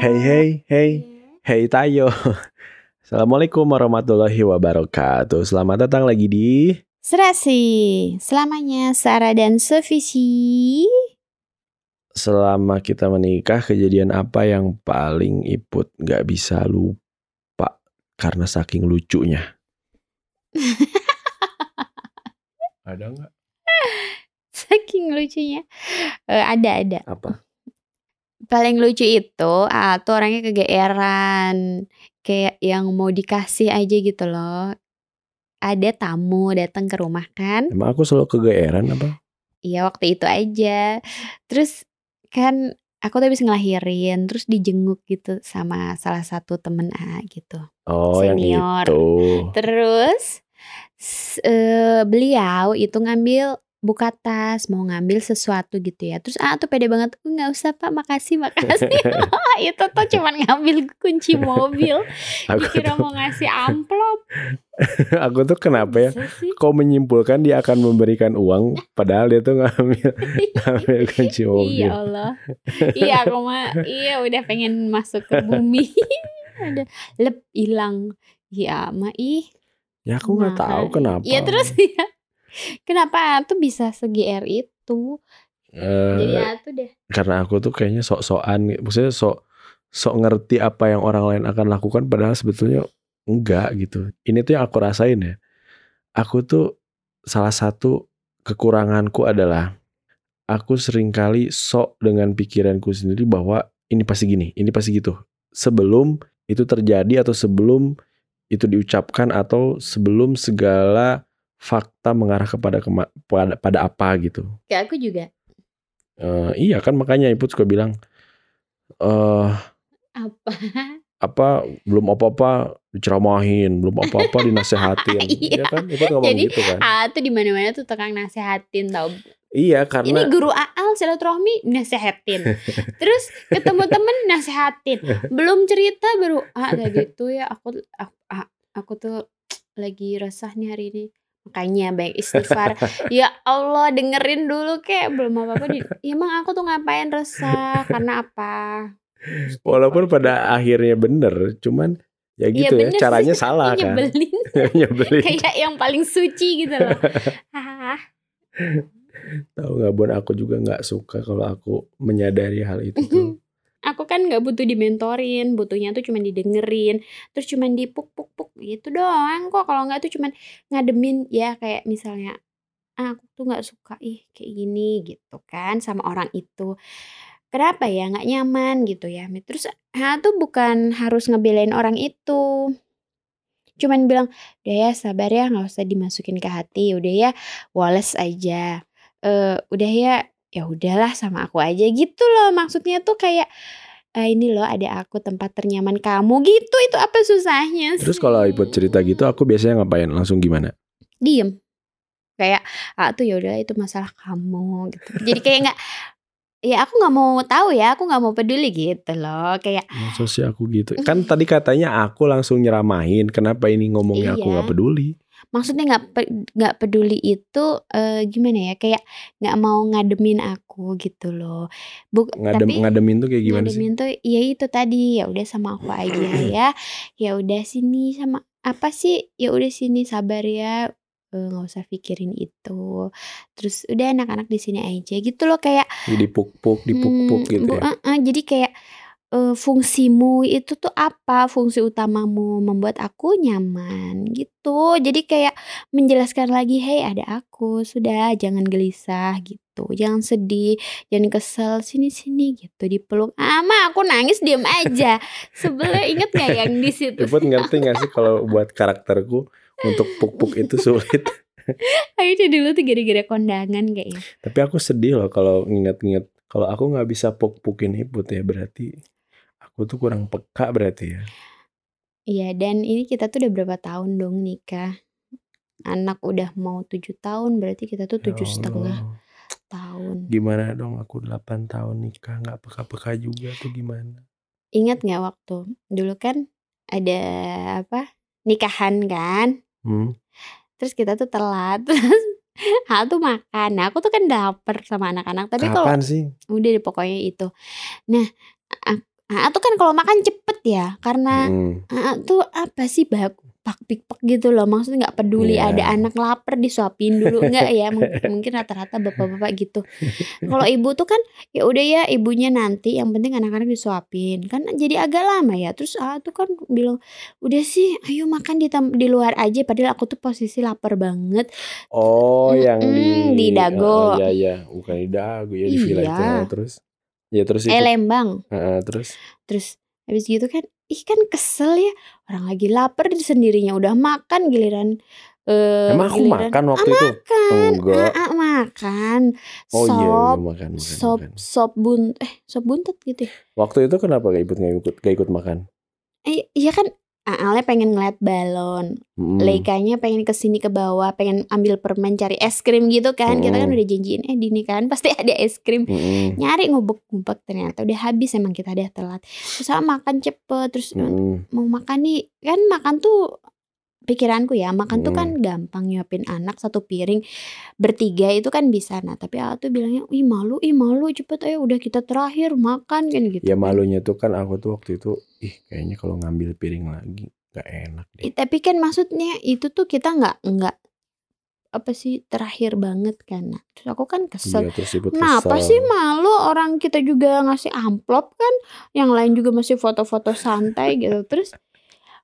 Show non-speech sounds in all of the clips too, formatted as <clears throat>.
Hey hey hey hey Tayo. <laughs> Assalamualaikum warahmatullahi wabarakatuh. Selamat datang lagi di Serasi, selamanya Sarah dan Sevisi. Selama kita menikah kejadian apa yang paling Iput nggak bisa lupa karena saking lucunya? Ada nggak? <laughs> Saking lucunya. Eh, ada ada. Apa? Paling lucu itu ah tuh orangnya kegeeran. Kayak yang mau dikasih aja gitu loh. Ada tamu datang ke rumah kan. Emang aku selalu kegeeran apa? Iya waktu itu aja. Terus kan aku tuh habis ngelahirin. Terus dijenguk gitu sama salah satu temen A gitu. Oh yang Senior. itu. Terus eh, beliau itu ngambil buka tas mau ngambil sesuatu gitu ya. Terus ah tuh pede banget. "Uh, nggak usah pak. Makasih makasih. <laughs> <laughs> Itu tuh cuman ngambil kunci mobil. <laughs> Aku dikira tuh, mau ngasih amplop. Aku tuh kenapa ya? Kau menyimpulkan dia akan memberikan uang, padahal dia tuh ngambil ngambil kunci mobil. iya Allah. Iya aku mah iya udah pengen masuk ke bumi. Ada lep hilang. Ya mah ih. Ya aku nggak tahu kenapa. Iya terus ya. Kenapa tuh bisa se-GR itu? Eh, Jadi ya tuh deh. karena aku tuh kayaknya sok-sokan, maksudnya sok sok ngerti apa yang orang lain akan lakukan, padahal sebetulnya enggak gitu. Ini tuh yang aku rasain ya. Aku tuh salah satu kekuranganku adalah aku sering kali sok dengan pikiranku sendiri bahwa ini pasti gini, ini pasti gitu. Sebelum itu terjadi atau sebelum itu diucapkan atau sebelum segala fakta mengarah kepada kema- pada, pada apa gitu. Kayak aku juga. Eh, iya kan makanya ibu suka bilang eh Apa? <laughs> apa belum apa-apa diceramahin, belum apa-apa dinasehatin. <laughs> Iya. Iya kan? Ibu ngomong Jadi, gitu kan. Ah tuh di mana-mana tuh tukang nasehatin tau. Iya Ini karena guru Aal silaturahmi nasehatin. Terus ketemu temen nasehatin. Belum cerita baru ah kayak gitu ya aku aku, aku tuh lagi resah nih hari ini. Makanya baik istighfar. <laughs> ya Allah dengerin dulu kek belum apa-apa. Ya emang aku tuh ngapain resah karena apa? walaupun pada akhirnya bener, cuman ya Iya, gitu ya bener caranya sih. salah kan. nyebelin <laughs> Nyebelin. kayak yang paling suci gitu loh. <laughs> Ah, Tahu nggak Bon aku juga nggak suka kalau aku menyadari hal itu tuh. Aku kan nggak butuh dimentorin, butuhnya tuh cuman didengerin, terus cuman dipuk-puk-puk gitu doang kok. Kalau nggak tuh cuman ngademin ya kayak misalnya "Ah, aku tuh nggak suka ih kayak gini gitu kan sama orang itu. Kenapa ya nggak nyaman gitu ya. Terus ah tuh bukan harus ngebelain orang itu. Cuman bilang, udah ya sabar ya nggak usah dimasukin ke hati, udah ya wales aja. Eh udah ya ya udahlah sama aku aja gitu loh. Maksudnya tuh kayak "Ah, ini loh ada aku tempat ternyaman kamu gitu. Itu apa susahnya Terus sih? kalau ibu cerita gitu aku biasanya ngapain? Langsung gimana? diem kayak ah tuh ya udah itu masalah kamu gitu jadi kayak nggak ya aku nggak mau tahu ya aku nggak mau peduli gitu loh kayak Masa sih aku gitu? Kan tadi katanya aku langsung nyeramahin. Kenapa ini ngomongnya aku Iya. nggak peduli? maksudnya nggak pe- nggak peduli itu eh, gimana ya kayak nggak mau ngademin aku gitu loh Buk, Ngadem, tapi ngademin tuh kayak gimana sih? ngademin tuh ya itu tadi ya udah sama aku aja <clears throat> ya ya udah sini sama apa sih ya udah sini sabar ya Eh, nggak usah pikirin itu terus udah anak-anak di sini aja gitu loh kayak Dipuk-puk, dipuk-puk Hmm, gitu bu- ya. eh, eh, jadi kayak eh, fungsimu itu tuh apa? Fungsi utamamu membuat aku nyaman gitu. Jadi kayak menjelaskan lagi, "Hey, ada aku. Sudah, jangan gelisah gitu. Jangan sedih, jangan kesel. Sini-sini gitu dipeluk." Ama aku nangis diam aja. Sebelah inget gak yang di situ? Iput ngerti gak sih kalau buat karakterku untuk puk-puk itu sulit. <laughs> Akhirnya dulu tuh gara-gara kondangan kayaknya. Tapi aku sedih loh kalau nginget-nginget. Kalau aku nggak bisa puk-pukin Iput ya berarti aku tuh kurang peka berarti ya. Iya, dan ini kita tuh udah berapa tahun dong nikah? Anak udah mau tujuh tahun, berarti kita tuh Ya tujuh setengah Allah. tahun. Gimana dong aku 8 tahun nikah nggak peka-peka juga tuh gimana? Ingat nggak waktu dulu kan ada apa nikahan kan? Hmm. Terus kita tuh telat. <laughs> Terus Hal tuh makan. Nah, aku tuh kan dapet sama anak-anak. Tapi kalau sih? udah deh pokoknya itu. Nah, a- AA tuh kan kalau makan cepet ya karena Mm. AA tuh apa sih bak pak pikpak gitu loh maksudnya nggak peduli Iya. ada anak lapar disuapin dulu <laughs> enggak ya Mung- mungkin rata-rata bapak-bapak gitu kalau ibu tuh kan ya udah ya ibunya nanti yang penting anak-anak disuapin kan jadi agak lama ya terus AA tuh kan bilang udah sih ayo makan di di luar aja padahal aku tuh posisi lapar banget Oh, yang Mm-mm, di di Dago. Ah, iya iya, bukan di Dago ya di villa itu. Iya. Ah, terus ya terus itu. eh Lembang Ah, terus Terus habis gitu kan, ih kan kesel ya orang lagi lapar sendirinya udah makan giliran eh emang aku giliran- makan waktu Ah, itu? makan, Enggak. ah, ah, makan, Oh iya, iya, sop, makan makan. sop, makan. sop bun, eh sop buntet gitu. ya. Waktu itu kenapa gak ikut gak ikut gak ikut makan? Eh iya kan, Aalnya pengen ngeliat balon, Mm. Leikanya pengen ke sini ke bawah, pengen ambil permen cari es krim gitu kan. Kita kan Mm. udah janjiin eh dini kan pasti <laughs> ada es krim. Mm-mm. Nyari ngubek-ngubek ternyata udah habis emang kita udah telat. Terus ah, makan cepet terus Mm-mm. mau makan nih kan makan tuh pikiranku ya makan tuh Hmm. kan gampang nyuapin anak satu piring bertiga itu kan bisa nah tapi aku tuh bilangnya ih malu ih malu cepet ayo udah kita terakhir makan kan gitu Ya kan. malunya tuh kan aku tuh waktu itu ih kayaknya kalau ngambil piring lagi gak enak deh. Tapi kan maksudnya itu tuh kita nggak nggak apa sih terakhir banget kan nah, terus aku kan kesel Iya terus ibu Kenapa kesel. sih malu orang kita juga ngasih amplop kan yang lain juga masih foto-foto santai gitu terus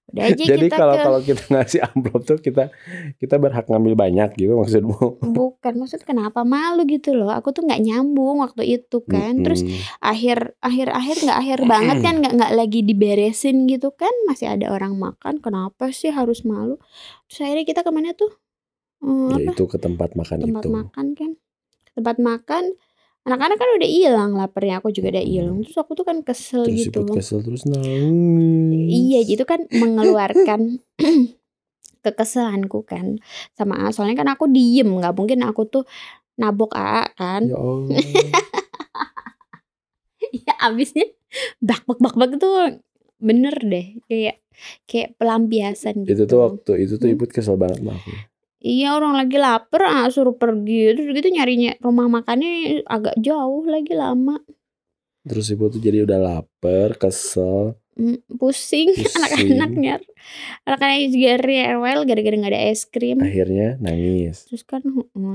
udah aja Jadi kita kalau ke kalau kita <laughs> ngasih amplop tuh kita kita berhak ngambil banyak gitu maksudmu? Bukan maksud kenapa malu gitu loh. Aku tuh nggak nyambung waktu itu kan. Terus Mm-mm. akhir akhir akhir nggak akhir banget kan nggak nggak lagi diberesin gitu kan masih ada orang makan. Kenapa sih harus malu? Terus akhirnya kita ke mana tuh? Hmm, ya apa? itu ke tempat makan Tempat itu. makan kan. Tempat makan. Anak-anak kan udah hilang laparnya. Aku juga udah hilang. Terus aku tuh kan kesel Terus gitu. kesel terus nangis. Iya, itu kan mengeluarkan <clears throat> kekesalanku kan sama A. Soalnya kan aku diem, nggak mungkin aku tuh nabok AA kan. Ya Allah. <laughs> ya abisnya bak bak bak bak tuh bener deh kayak kayak pelampiasan gitu itu tuh waktu itu tuh Hmm. ibu kesel banget sama aku. Iya orang lagi lapar ah suruh pergi terus gitu nyarinya rumah makannya agak jauh lagi lama Terus ibu tuh jadi udah lapar, kesel. Hmm, pusing <laughs> Pusing. anak-anaknya anak-anaknya juga rewel gara-gara nggak ada es krim Akhirnya nangis. terus kan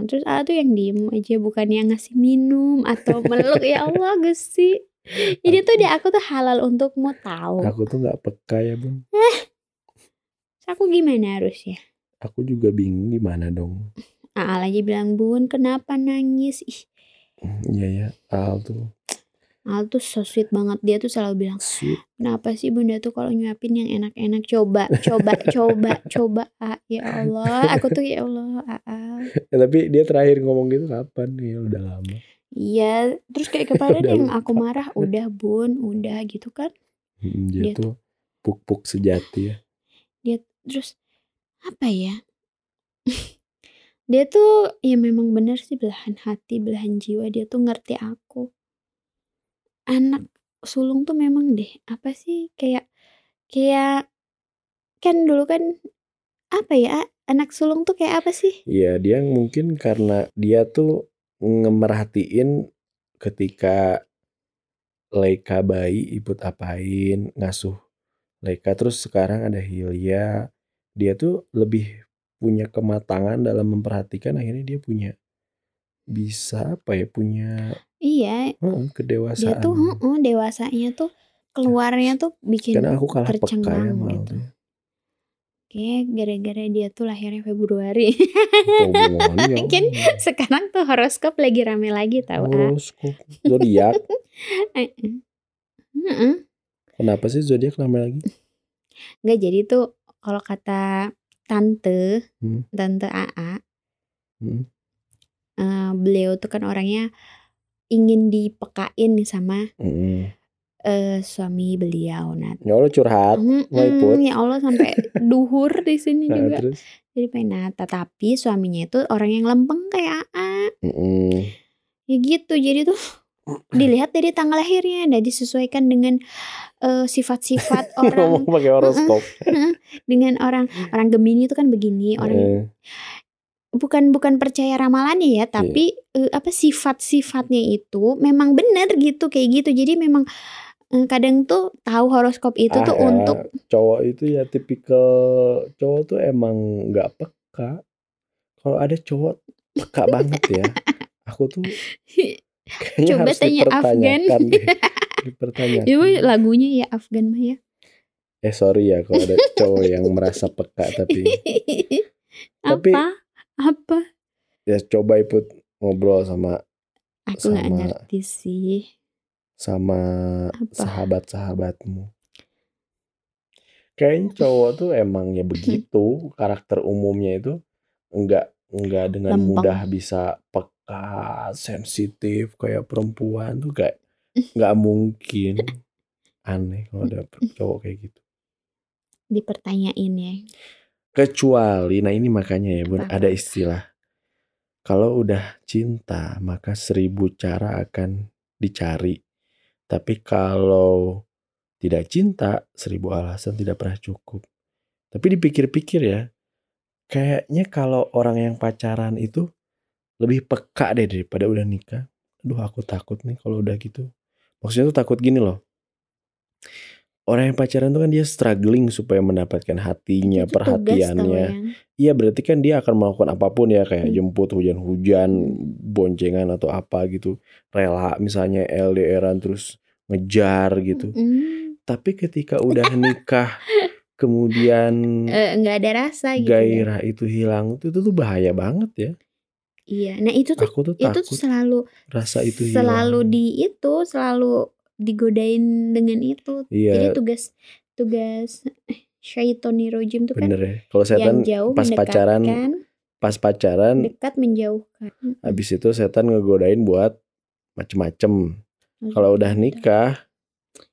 terus A tuh yang diem aja bukan yang ngasih minum atau meluk ya Allah Gusti jadi tuh dia aku tuh halal untukmu tahu Aku tuh nggak peka ya bun. Terus aku gimana harusnya Aku juga bingung gimana dong. Aal aja bilang bun kenapa nangis ih Iya ya, Al tuh Al tuh so sweet banget dia tuh selalu bilang sweet. kenapa sih bunda tuh kalau nyuapin yang enak-enak coba coba coba coba ah, ya Allah aku tuh ya Allah Aal Ya, tapi dia terakhir ngomong gitu kapan? Ya udah lama. iya terus kayak kemarin yang lupa. aku marah udah bun udah gitu kan Hmm, dia Dia tuh puk-puk sejati ya. dia terus apa ya? Dia tuh ya memang bener sih belahan hati belahan jiwa dia tuh ngerti aku. Anak sulung tuh memang deh apa sih kayak kayak kan dulu kan apa ya anak sulung tuh kayak apa sih? Iya dia mungkin karena dia tuh ngemerhatiin ketika Leika bayi ibu apain ngasuh Leika terus sekarang ada Hilya dia tuh lebih punya kematangan dalam memperhatikan akhirnya dia punya bisa apa ya punya iya. heeh, dia kedewasaan. tuh heeh, dewasanya tuh keluarnya tuh bikin karena aku kalah peka ya gitu. kayak gara-gara dia tuh lahirnya Februari. Hubungannya? <laughs> Kan sekarang tuh horoskop lagi rame lagi tahu ah horoskop zodiak. Heeh. <laughs> Heeh. kenapa sih zodiak namanya lagi? Nggak jadi tuh kalau kata tante, Hmm. tante AA, Hmm. eh, beliau tuh kan orangnya ingin dipekain nih sama Mm-mm. eh, suami beliau. Nah, ya Allah curhat mau iput. ya Allah sampai <laughs> duhur di sini Nah, juga. terus Jadi pengen tetapi suaminya itu orang yang lempeng kayak AA. Mm-mm. Ya gitu. Jadi tuh dilihat dari tanggal lahirnya dan disesuaikan dengan eh, sifat-sifat <laughs> orang. ngomong pakai horoskop. Dengan orang orang Gemini itu kan begini, orang Eh, bukan bukan percaya ramalannya ya tapi eh, apa sifat-sifatnya itu memang benar gitu kayak gitu. Jadi memang eh, kadang tuh tahu horoskop itu Ah, tuh ya, untuk cowok itu ya tipikal cowok tuh emang nggak peka. Kalau ada cowok peka banget ya. <laughs> Aku tuh kayaknya Coba tanya Afgan. dipertanyakan. <laughs> Itu lagunya ya Afgan mah ya. Eh sorry ya kalau ada cowok yang merasa peka tapi <laughs> Tapi- apa? Apa? ya coba ikut ngobrol sama Aku nggak ngerti sih. sama Apa? sahabat-sahabatmu. Kayaknya cowok tuh emang ya begitu karakter umumnya itu enggak enggak dengan Lempeng. mudah bisa peka, sensitif kayak perempuan tuh kayak nggak mungkin. Aneh kalau ada <laughs> cowok kayak gitu. Dipertanyain ya. Kecuali, nah ini makanya ya bun, ada istilah. Kalau udah cinta, maka seribu cara akan dicari. Tapi kalau tidak cinta, seribu alasan tidak pernah cukup. Tapi dipikir-pikir ya, kayaknya kalau orang yang pacaran itu lebih peka deh daripada udah nikah. Aduh aku takut nih kalau udah gitu. Maksudnya tuh takut gini loh. Orang yang pacaran tuh kan dia struggling supaya mendapatkan hatinya, Itu perhatiannya. yang. Iya berarti kan dia akan melakukan apa pun ya kayak Hmm. jemput hujan-hujan, Hmm. boncengan atau apa gitu. Rela misalnya LDRan terus ngejar gitu. Mm, Tapi ketika udah nikah kemudian eh, nggak ada rasa gitu. ya. gairah itu hilang itu tuh bahaya banget ya. Iya. Nah itu tuh Aku tuh itu tuh selalu rasa itu selalu hilang. di itu selalu digodain dengan itu. Jadi Iya tugas tugas eh, syaitoni rojim tuh kan bener ya. Kalau setan yang jauh pas pacaran pas pacaran dekat menjauhkan. Habis itu setan ngegodain buat macem-macem. Kalau udah nikah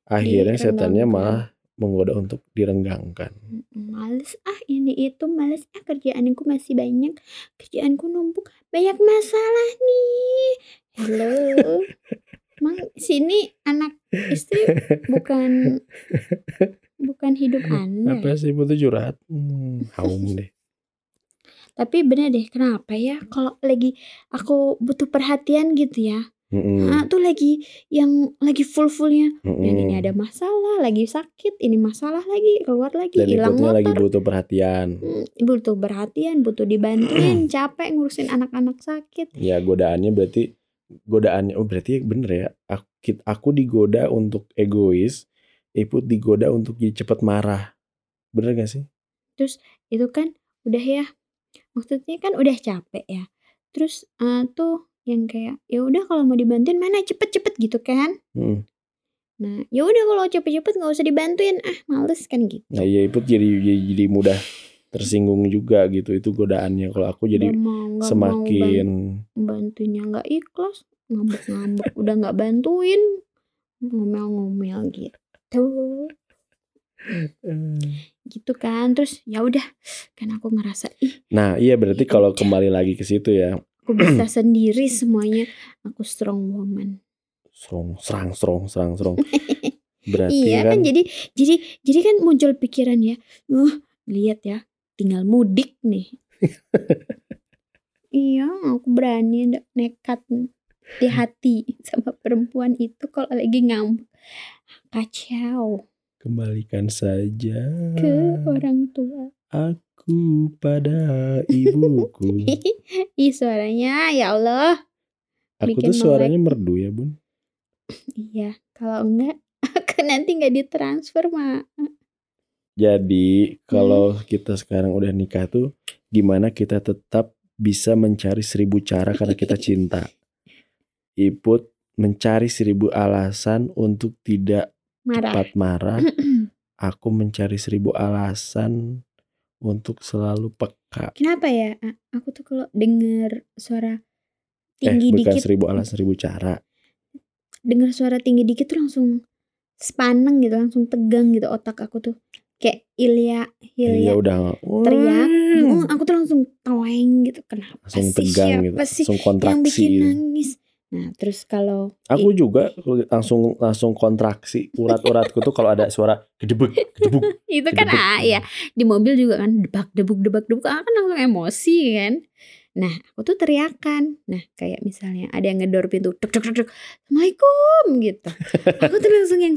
akhirnya setannya malah menggoda untuk direnggangkan. Males ah ini itu males ah kerjaanku masih banyak kerjaanku numpuk banyak masalah nih halo emang <laughs> sini anak istri bukan <laughs> bukan hidup anda Apa sih butuh curhat? Hmm, haum deh. tapi bener deh kenapa ya kalau lagi aku butuh perhatian gitu ya Mm-mm, ah, tuh lagi yang lagi full fullnya dan ini ada masalah lagi sakit ini masalah lagi keluar lagi Dan hilang motor lagi butuh perhatian. Hmm, butuh perhatian, butuh dibantuin, <clears throat> capek ngurusin anak-anak sakit. Ya godaannya berarti godaannya oh berarti bener ya. Aku, aku digoda untuk egois, Iput digoda untuk jadi cepet marah. Bener gak sih? Itu kan udah ya, maksudnya kan udah capek ya. Terus eh, tuh yang kayak ya udah kalau mau dibantuin mana cepet-cepet gitu kan. Mm. Nah, ya udah kalau cepet-cepet nggak usah dibantuin, ah males kan gitu. Nah iya Iput jadi, jadi jadi mudah tersinggung juga gitu itu godaannya. Kalau aku jadi Udah mau mau semakin ban- bantuinnya nggak ikhlas, ngambek-ngambek udah nggak bantuin, ngomel-ngomel gitu. gitu kan terus ya udah kan aku ngerasa ih Nah iya berarti Ya kalau kembali lagi ke situ ya aku bisa sendiri semuanya. Aku strong woman. Serong serang serong serang serong <laughs> berarti iya kan kan jadi jadi jadi kan muncul pikiran ya uh lihat ya tinggal mudik nih. <laughs> Iya aku berani nekat di hati sama perempuan itu kalau lagi ngambek. Kacau. Kembalikan saja ke orang tua. aku pada ibuku. <laughs> Ih suaranya ya Allah. Aku Bikin tuh suaranya merdu ya bun. <laughs> Iya kalau enggak <laughs> aku nanti nggak ditransfer mak jadi kalau Hmm. kita sekarang udah nikah tuh gimana kita tetap bisa mencari seribu cara karena kita cinta? Iput mencari seribu alasan untuk tidak marah. cepat marah. <clears throat> Aku mencari seribu alasan untuk selalu peka. Kenapa ya? Aku tuh kalau denger suara Eh, tinggi bukan dikit, seribu alasan, seribu cara. denger suara tinggi dikit tuh langsung sepaneng gitu, langsung tegang gitu otak aku tuh. Kayak Ilya, Iya Ilya udah teriak. "Oh, aku tuh langsung toeng gitu. Kenapa langsung sih? tegang gitu, Siapa sih langsung yang kontraksi. bikin gitu. nangis? Nah, terus kalau Aku juga langsung langsung kontraksi urat-uratku tuh kalau ada suara gedebuk, gedebuk. <laughs> itu kan ah ya di mobil juga kan debak debuk debak debuk ah, kan langsung emosi kan? Nah aku tuh teriakan. Nah kayak misalnya ada yang ngedor pintu tuk tuk tuk tuk assalamualaikum gitu. Aku tuh langsung yang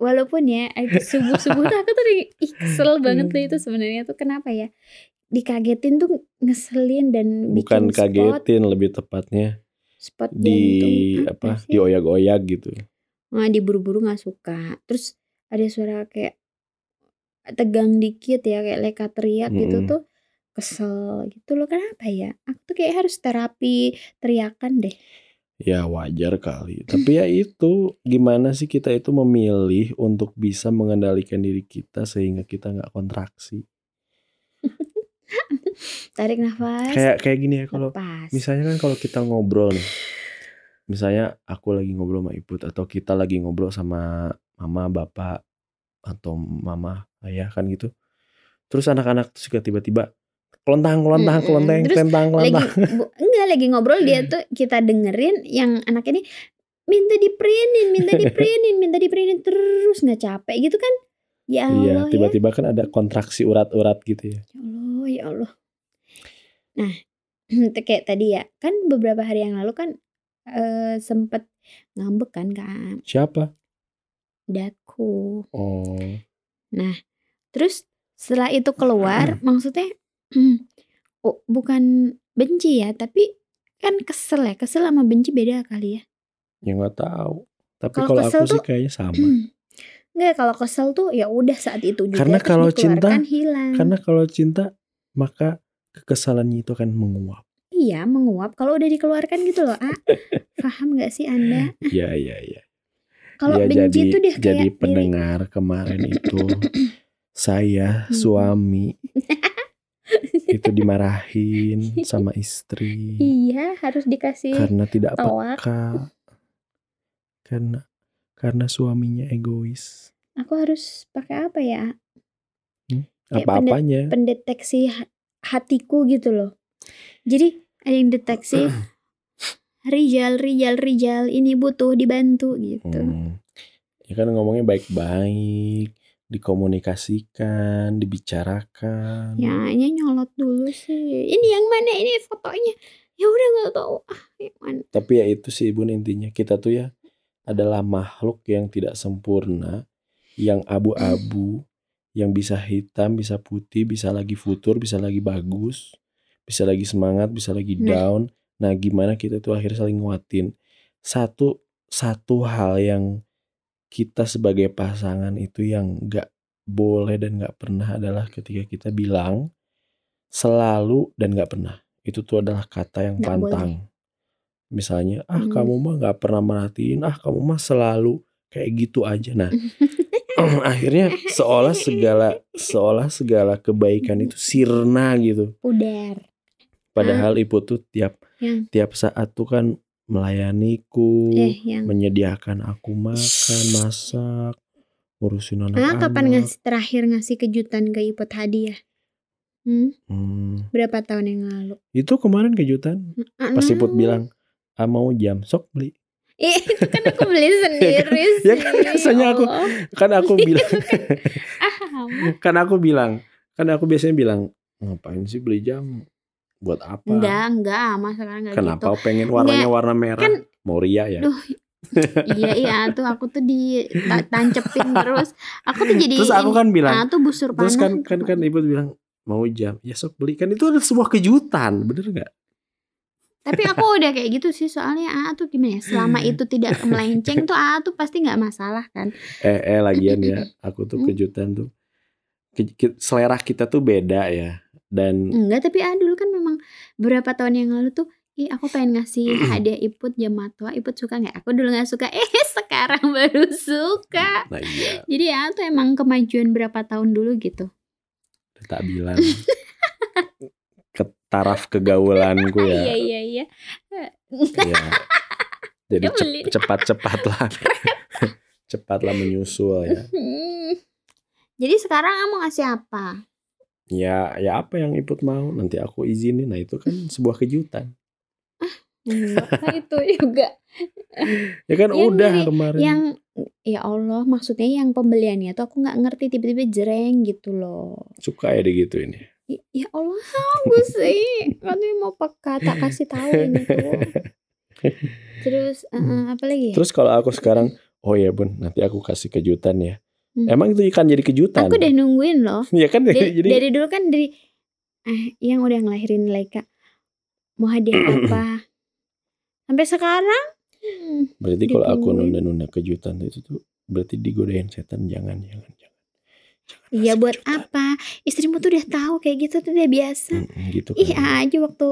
walaupun ya subuh subuh tuh aku tuh ih, kesel <laughs> banget tuh itu sebenarnya tuh. Kenapa ya? Dikagetin tuh ngeselin dan bukan bikin spot. kagetin lebih tepatnya spot di jantung apa sih? dioyak-oyak gitu Nah, diburu-buru nggak suka. Terus ada suara kayak tegang dikit ya kayak leka teriak gitu Mm-mm. tuh kesel gitu loh kenapa ya aku tuh kayak harus terapi teriakan deh ya wajar kali tapi ya itu gimana sih kita itu memilih untuk bisa mengendalikan diri kita sehingga kita nggak kontraksi tarik nafas. Kayak kayak gini ya kalau misalnya kan kalau kita ngobrol nih misalnya aku lagi ngobrol sama ibu atau kita lagi ngobrol sama mama bapak atau mama ayah kan gitu. Terus anak-anak tuh suka tiba-tiba kelentang kelentang Mm-mm. kelenteng Terus kelentang lagi kelentang bu, enggak lagi ngobrol dia tuh kita dengerin yang anak ini minta diprintin minta diprintin minta diprintin terus nggak capek gitu kan? Ya iya Allah ya. tiba-tiba kan ada kontraksi urat-urat gitu ya. Ya Allah, ya Allah. Nah, <clears throat> kayak tadi ya, kan beberapa hari yang lalu kan eh, sempet ngambek kan kak siapa daku. oh Nah, terus setelah itu keluar, <clears throat> maksudnya <clears throat> oh, bukan benci ya, tapi kan kesel ya, kesel sama benci beda kali ya. ya nggak tahu tapi Kalau aku sih tuh- kayaknya sama Enggak, kalau kesel tuh ya udah saat itu juga. Karena kalau cinta- hilang. karena kalau cinta maka kekesalannya itu akan menguap Iya, menguap. Kalau udah dikeluarkan gitu loh, ah. Paham gak sih Anda? Iya iya iya. Kalau Iya benci jadi tuh deh kayak jadi diri- pendengar kemarin <clears throat> itu saya Hmm. suami <laughs> itu dimarahin sama istri Iya, harus dikasih karena tidak toak. peka karena karena suaminya egois Aku harus pakai apa ya? Kayak apa-apanya Pendeteksi hatiku gitu loh. Jadi ada yang deteksi <clears throat> Rijal, Rijal, Rijal ini butuh dibantu gitu. Hmm. ya kan ngomongnya baik-baik dikomunikasikan dibicarakan Ya, ini nyolot dulu sih. Ini yang mana ini fotonya? Ya udah nggak tahu. Ah, yang mana? Tapi ya itu sih bun intinya kita tuh ya adalah makhluk yang tidak sempurna, yang abu-abu, yang bisa hitam, bisa putih, bisa lagi futur, bisa lagi bagus, bisa lagi semangat, bisa lagi Nah. down. Nah gimana kita tuh akhirnya saling nguatin. Satu satu hal yang kita sebagai pasangan itu yang nggak boleh dan nggak pernah adalah ketika kita bilang selalu dan nggak pernah. Itu tuh adalah kata yang boleh. pantang. Misalnya, ah Hmm. kamu mah nggak pernah merhatiin, ah kamu mah selalu kayak gitu aja. Nah, <laughs> <clears throat> akhirnya seolah segala seolah segala kebaikan itu sirna gitu. Pudar. Padahal ibu tuh tiap Yang- tiap saat tuh kan melayaniku, Eh, yang menyediakan aku makan, masak, ngurusin Ah, anak-anak. kapan ngasih terakhir ngasih kejutan ke Ipot hadiah? Hmm, Hmm, berapa tahun yang lalu? itu kemarin kejutan. Pas Ah, Iput bilang, ah mau jam, sok beli. Eh, itu kan aku beli <laughs> sendiri sih. Ya kan biasanya aku- Allah. Kan aku <laughs> bilang, Ah, kamu. kan aku bilang, kan aku biasanya bilang, ngapain sih beli jam? Buat apa? Enggak, enggak, mas sekarang enggak Kenapa gitu. pengen warnanya Enggak, warna merah? kan- Mau ria ya? Duh, iya iya tuh aku tuh di ta- tancepin terus. Aku tuh jadi Terus aku kan bilang, ah tuh busur panah. terus kan kan kan ibu bilang mau jam, ya sok beli. Kan itu adalah sebuah kejutan, bener nggak? Tapi aku udah kayak gitu sih soalnya ah tuh gimana ya? Selama itu tidak melenceng tuh ah tuh pasti nggak masalah kan. Eh eh lagian ya, <laughs> aku tuh Hmm. kejutan tuh, ke- ke- selera kita tuh beda ya. Dan Enggak, tapi ah dulu kan memang beberapa tahun yang lalu tuh Ih, aku pengen ngasih <clears throat> hadiah Iput jam matwa. Iput suka nggak? Aku dulu nggak suka. Eh, <laughs> sekarang baru suka. nah iya, Jadi ya tuh emang kemajuan berapa tahun dulu gitu. tak bilang. <laughs> Taraf kegaulanku Iya ya. iya iya. ya. Jadi Dia beli. cep- cepat-cepatlah. <laughs> Cepatlah menyusul ya. Hmm. Jadi sekarang kamu ngasih apa? Ya, ya apa yang Iput mau nanti aku izinin. Nah itu kan sebuah kejutan. Enggak, <laughs> itu juga. Ya kan Yang udah ini, kemarin. Yang ya Allah, maksudnya yang pembeliannya tuh aku nggak ngerti tiba-tiba jereng gitu loh. Suka ya digituin ya. Ya, ya Allah, aku sih. Katanya mau peka, tak kasih tahu ini tuh. Terus <laughs> eh, apa lagi ya? Terus kalau aku sekarang Oh ya bun, nanti aku kasih kejutan ya. Hmm. Emang itu kan jadi kejutan. Aku udah nungguin loh. Ya kan Dari, <laughs> jadi dari dulu kan dari eh yang udah ngelahirin Laika mau hadiah <clears throat> apa sampai sekarang hmm, berarti kalau aku nunda-nunda kejutan itu tuh berarti digodain setan jangan. Jangan Iya buat kejutan. apa? Istrimu tuh udah tahu kayak gitu tuh udah biasa. Mm, gitu Ih kan. A aja waktu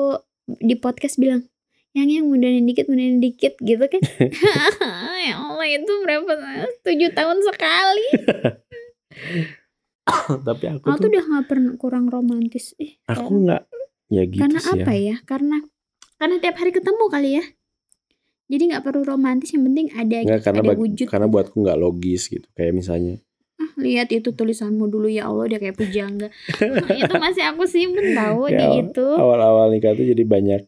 di podcast bilang yang yang mundurin dikit mundurin dikit gitu kan. <laughs> <laughs> ya Allah itu berapa tujuh tahun sekali. <coughs> Tapi aku Aku tuh tuh udah nggak pernah kurang romantis. Ih, aku nggak ya gitu karena sih apa ya. ya? Karena karena tiap hari ketemu kali ya. Jadi nggak perlu romantis yang penting ada Nggak, karena ada wujud. karena buatku nggak logis gitu. Kayak misalnya lihat itu tulisanmu dulu ya Allah dia kayak pujangga. <laughs> Nah, itu masih aku simpen tahu Ya, di itu. awal-awal nikah tuh jadi banyak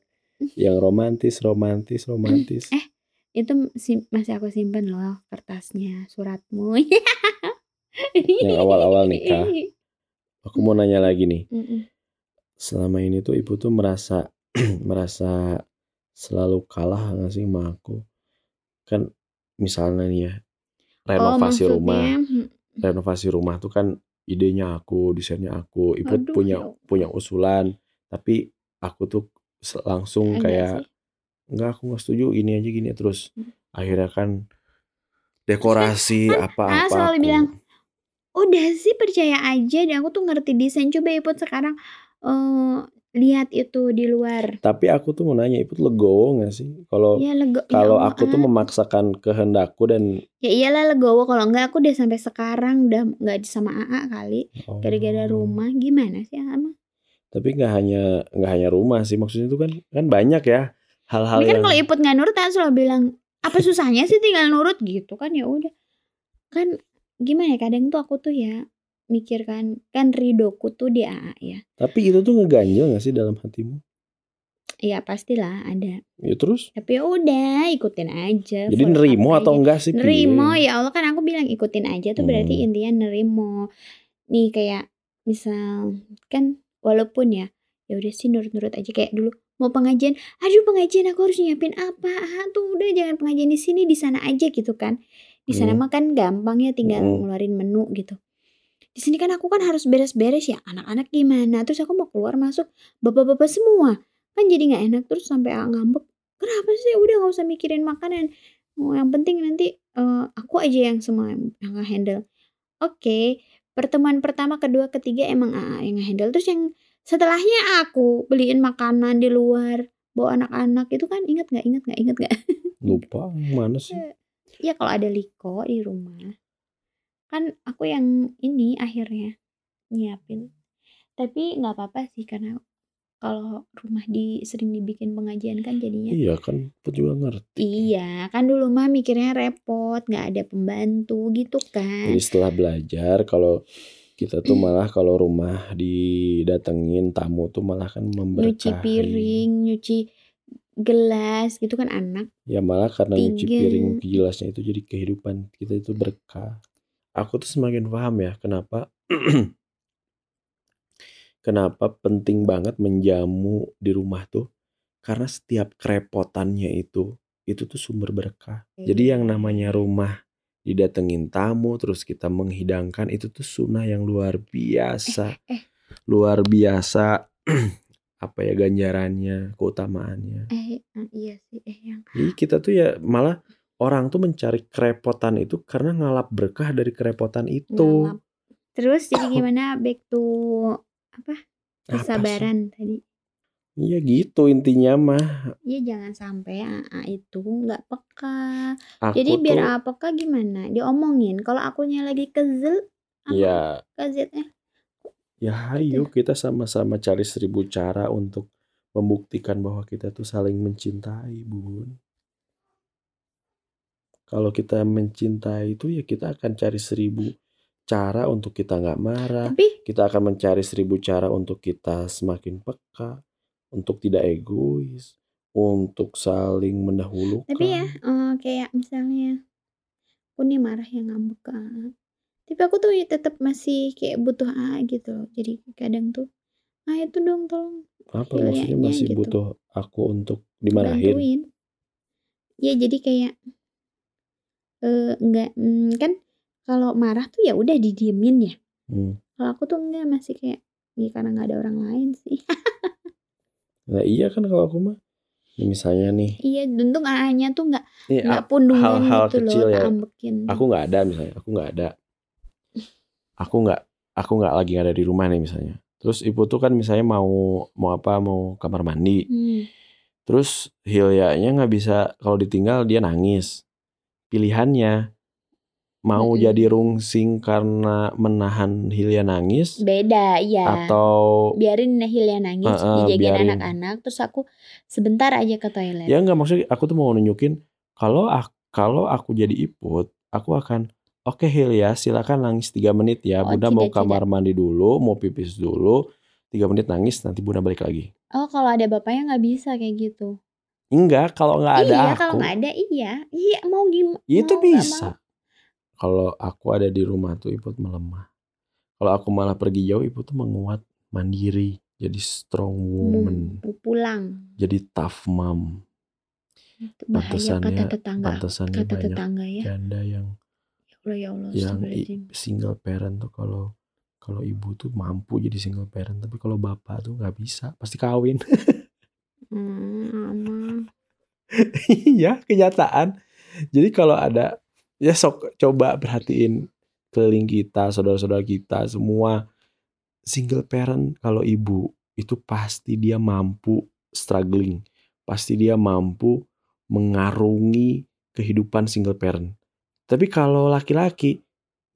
yang romantis, romantis, romantis. Eh, Itu sim- masih aku simpen loh kertasnya, suratmu. Yang awal-awal nikah. <laughs> Aku mau nanya lagi nih. Selama ini tuh ibu tuh merasa <clears throat> merasa selalu kalah nggak sih sama aku? Kan misalnya nih ya renovasi oh, rumah, maksudnya, mm, renovasi rumah tuh kan idenya aku, desainnya aku. Ibu Aduh, punya ya punya usulan, tapi aku tuh langsung enggak kayak sih. enggak aku nggak setuju ini aja gini terus Hmm. akhirnya kan dekorasi Ah, apa-apa selalu aku bilang, Udah sih percaya aja deh aku tuh ngerti desain. Coba Iput sekarang eh lihat itu di luar. tapi aku tuh mau nanya ibu tuh legowo nggak sih? Kalau Ya lego ya kalau Allah, aku tuh ah. memaksakan kehendakku dan Ya iyalah legowo. Kalau enggak aku udah sampai sekarang udah nggak sama AA kali. Gara-gara Oh. rumah gimana sih ama tapi nggak hanya nggak hanya rumah sih. Maksudnya itu kan kan banyak ya hal-hal Ini kan yang kalau Iput nggak nurut kan selalu bilang apa susahnya sih tinggal nurut? Gitu kan ya udah. Kan gimana ya kadang tuh aku tuh ya mikirkan kan ridoku tuh di AA ya. Tapi itu tuh ngeganjel nggak sih dalam hatimu? Ya pastilah ada. Ya terus? Tapi ya udah ikutin aja jadi nerimo atau aja. enggak sih nerimo ya Allah kan aku bilang ikutin aja tuh berarti Hmm. intinya nerimo. Nih kayak misal kan walaupun ya ya udah sih nurut-nurut aja kayak dulu mau pengajian? Aduh pengajian aku harus nyiapin apa? Ah, tuh udah jangan pengajian di sini di sana aja gitu kan. Di sana Hmm. mah kan gampang ya tinggal Hmm. ngeluarin menu gitu di sini kan aku kan harus beres-beres ya anak-anak gimana? Terus aku mau keluar masuk bapak-bapak semua kan jadi nggak enak terus sampai ngambek. Kenapa sih? Udah nggak usah mikirin makanan. Oh, yang penting nanti eh, aku aja yang semua yang handle oke pertemuan pertama kedua ketiga emang AA yang handle terus yang setelahnya aku beliin makanan di luar bawa anak-anak. Itu kan inget nggak? Inget nggak? Inget nggak? Lupa mana sih? <laughs> Ya kalau ada liko di rumah kan aku yang ini akhirnya nyiapin tapi nggak apa-apa sih karena kalau rumah di sering dibikin pengajian kan jadinya iya kan aku juga ngerti Iya, kan dulu mah mikirnya repot, nggak ada pembantu gitu kan. Jadi setelah belajar kalau kita tuh <clears throat> malah kalau rumah didatengin tamu tuh malah kan memberkahi. Nyuci piring, nyuci gelas gitu kan anak. Ya malah karena nyuci piring gelasnya itu jadi kehidupan kita itu berkah. Aku tuh semakin paham ya kenapa <clears throat> kenapa penting banget menjamu di rumah tuh karena setiap kerepotannya itu itu tuh sumber berkah. Jadi yang namanya rumah didatengin tamu terus kita menghidangkan itu tuh sunnah yang luar biasa. eh. Luar biasa <clears throat> apa ya ganjarannya, keutamaannya. Eh, eh, iya sih, eh yang Jadi kita tuh ya malah orang tuh mencari kerepotan itu karena ngalap berkah dari kerepotan itu. ngalap. Terus jadi <laughs> gimana back to apa? Apa? Kesabaran tadi. Iya gitu intinya mah. Iya jangan sampai AA itu nggak peka. Aku Jadi biar tuh AA peka gimana? Diomongin. Kalau akunya lagi kesel, sama ya KZ-nya ya ayo kita sama-sama cari seribu cara untuk membuktikan bahwa kita tuh saling mencintai, Bun. Kalau kita mencintai itu ya kita akan cari seribu cara untuk kita nggak marah. Tapi Kita akan mencari seribu cara untuk kita semakin peka, untuk tidak egois, untuk saling mendahulukan. Tapi ya eh, kayak misalnya aku nih marah yang ngambek ke AA. Tapi aku tuh ya tetap masih kayak butuh AA gitu loh. Jadi kadang tuh ah itu dong tolong Apa maksudnya masih gitu. butuh aku untuk dimarahin? bantuin. Ya jadi kayak eh enggak mm, kan kalau marah tuh ya udah didiemin ya. Hmm. Kalau aku tuh enggak masih kayak ya karena nggak ada orang lain sih. Nah iya kan kalau aku mah ya misalnya nih iya, untung AA-nya tuh nggak nih nggak a- pundungan hal-hal gitu kecil loh, ya. tak ambekin. aku nggak ada misalnya aku nggak ada aku nggak aku nggak lagi nggak ada di rumah nih misalnya terus ibu tuh kan misalnya mau mau apa mau kamar mandi Hmm. terus Hilyanya nggak bisa kalau ditinggal dia nangis pilihannya mau Mm-mm. jadi rungsing karena menahan Hilya nangis Beda, iya. atau biarin Hilya nangis, Heeh, dijagain anak-anak, terus aku sebentar aja ke toilet. ya nggak maksudnya aku tuh mau nunjukin kalau ak- kalau aku jadi iput aku akan oke Hilya silakan nangis tiga menit ya Oh, bunda mau tidak, kamar mandi dulu mau pipis dulu tiga menit nangis nanti bunda balik lagi Oh, kalau ada bapaknya nggak bisa kayak gitu. Enggak kalau nggak ada iya, aku kalau nggak ada iya. Iya, mau gimana? itu bisa kalau aku ada di rumah tuh iput melemah kalau aku malah pergi jauh iput tuh menguat mandiri jadi strong woman pulang. jadi tough mom Itu bahaya kata tetangga. pantesannya Kata tetangga ya. janda yang Ya Allah ya Allah. yang single parent tuh kalau kalau ibu tuh mampu jadi single parent tapi kalau bapak tuh nggak bisa pasti kawin <laughs> Hmm. <laughs> iya kenyataan. Jadi kalau ada ya sok coba perhatiin keliling kita saudara-saudara kita semua single parent kalau ibu itu pasti dia mampu struggling. Pasti dia mampu mengarungi kehidupan single parent. Tapi kalau laki-laki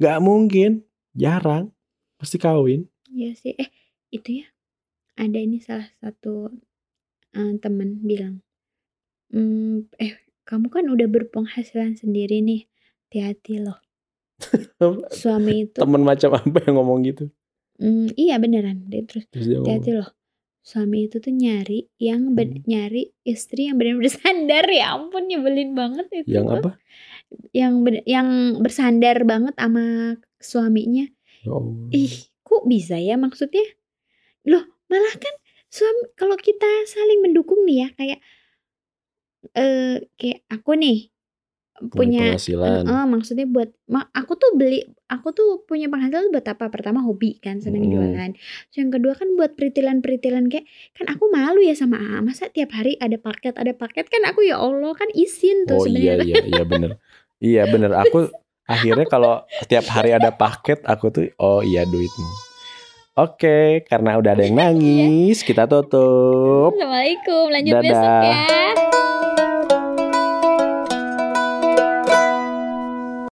nggak mungkin. Jarang. Pasti kawin. Iya sih. Eh, itu ya. Ada ini salah satu eh, temen bilang, "Hmm, eh kamu kan udah berpenghasilan sendiri nih, hati-hati loh. <laughs> Suami itu, temen macam apa yang ngomong gitu Hmm, iya beneran. Dia terus terus dia ngomong hati-hati loh. Suami itu tuh nyari yang ben- Hmm. nyari istri yang benar-benar bersandar <laughs> ya ampun nyebelin banget itu. yang apa Yang ben- yang bersandar banget sama suaminya. Ya Allah. Ih, kok bisa ya maksudnya? Loh, malah kan suami kalau kita saling mendukung nih ya kayak eh kayak aku nih punya penghasilan eh, maksudnya buat ma- aku tuh beli aku tuh punya penghasilan buat apa? Pertama hobi kan seneng Mm. jualan. Terus yang kedua kan buat peritilan-peritilan kayak kan aku malu ya sama AA. Masa tiap hari ada paket, ada paket kan aku ya Allah kan izin tuh Oh iya sebenarnya. iya iya bener Iya bener <laughs> aku akhirnya kalau tiap hari ada paket aku tuh oh iya duitmu. Oke karena udah ada yang <laughs> nangis kita tutup. Assalamualaikum, lanjut Dadah. besok ya.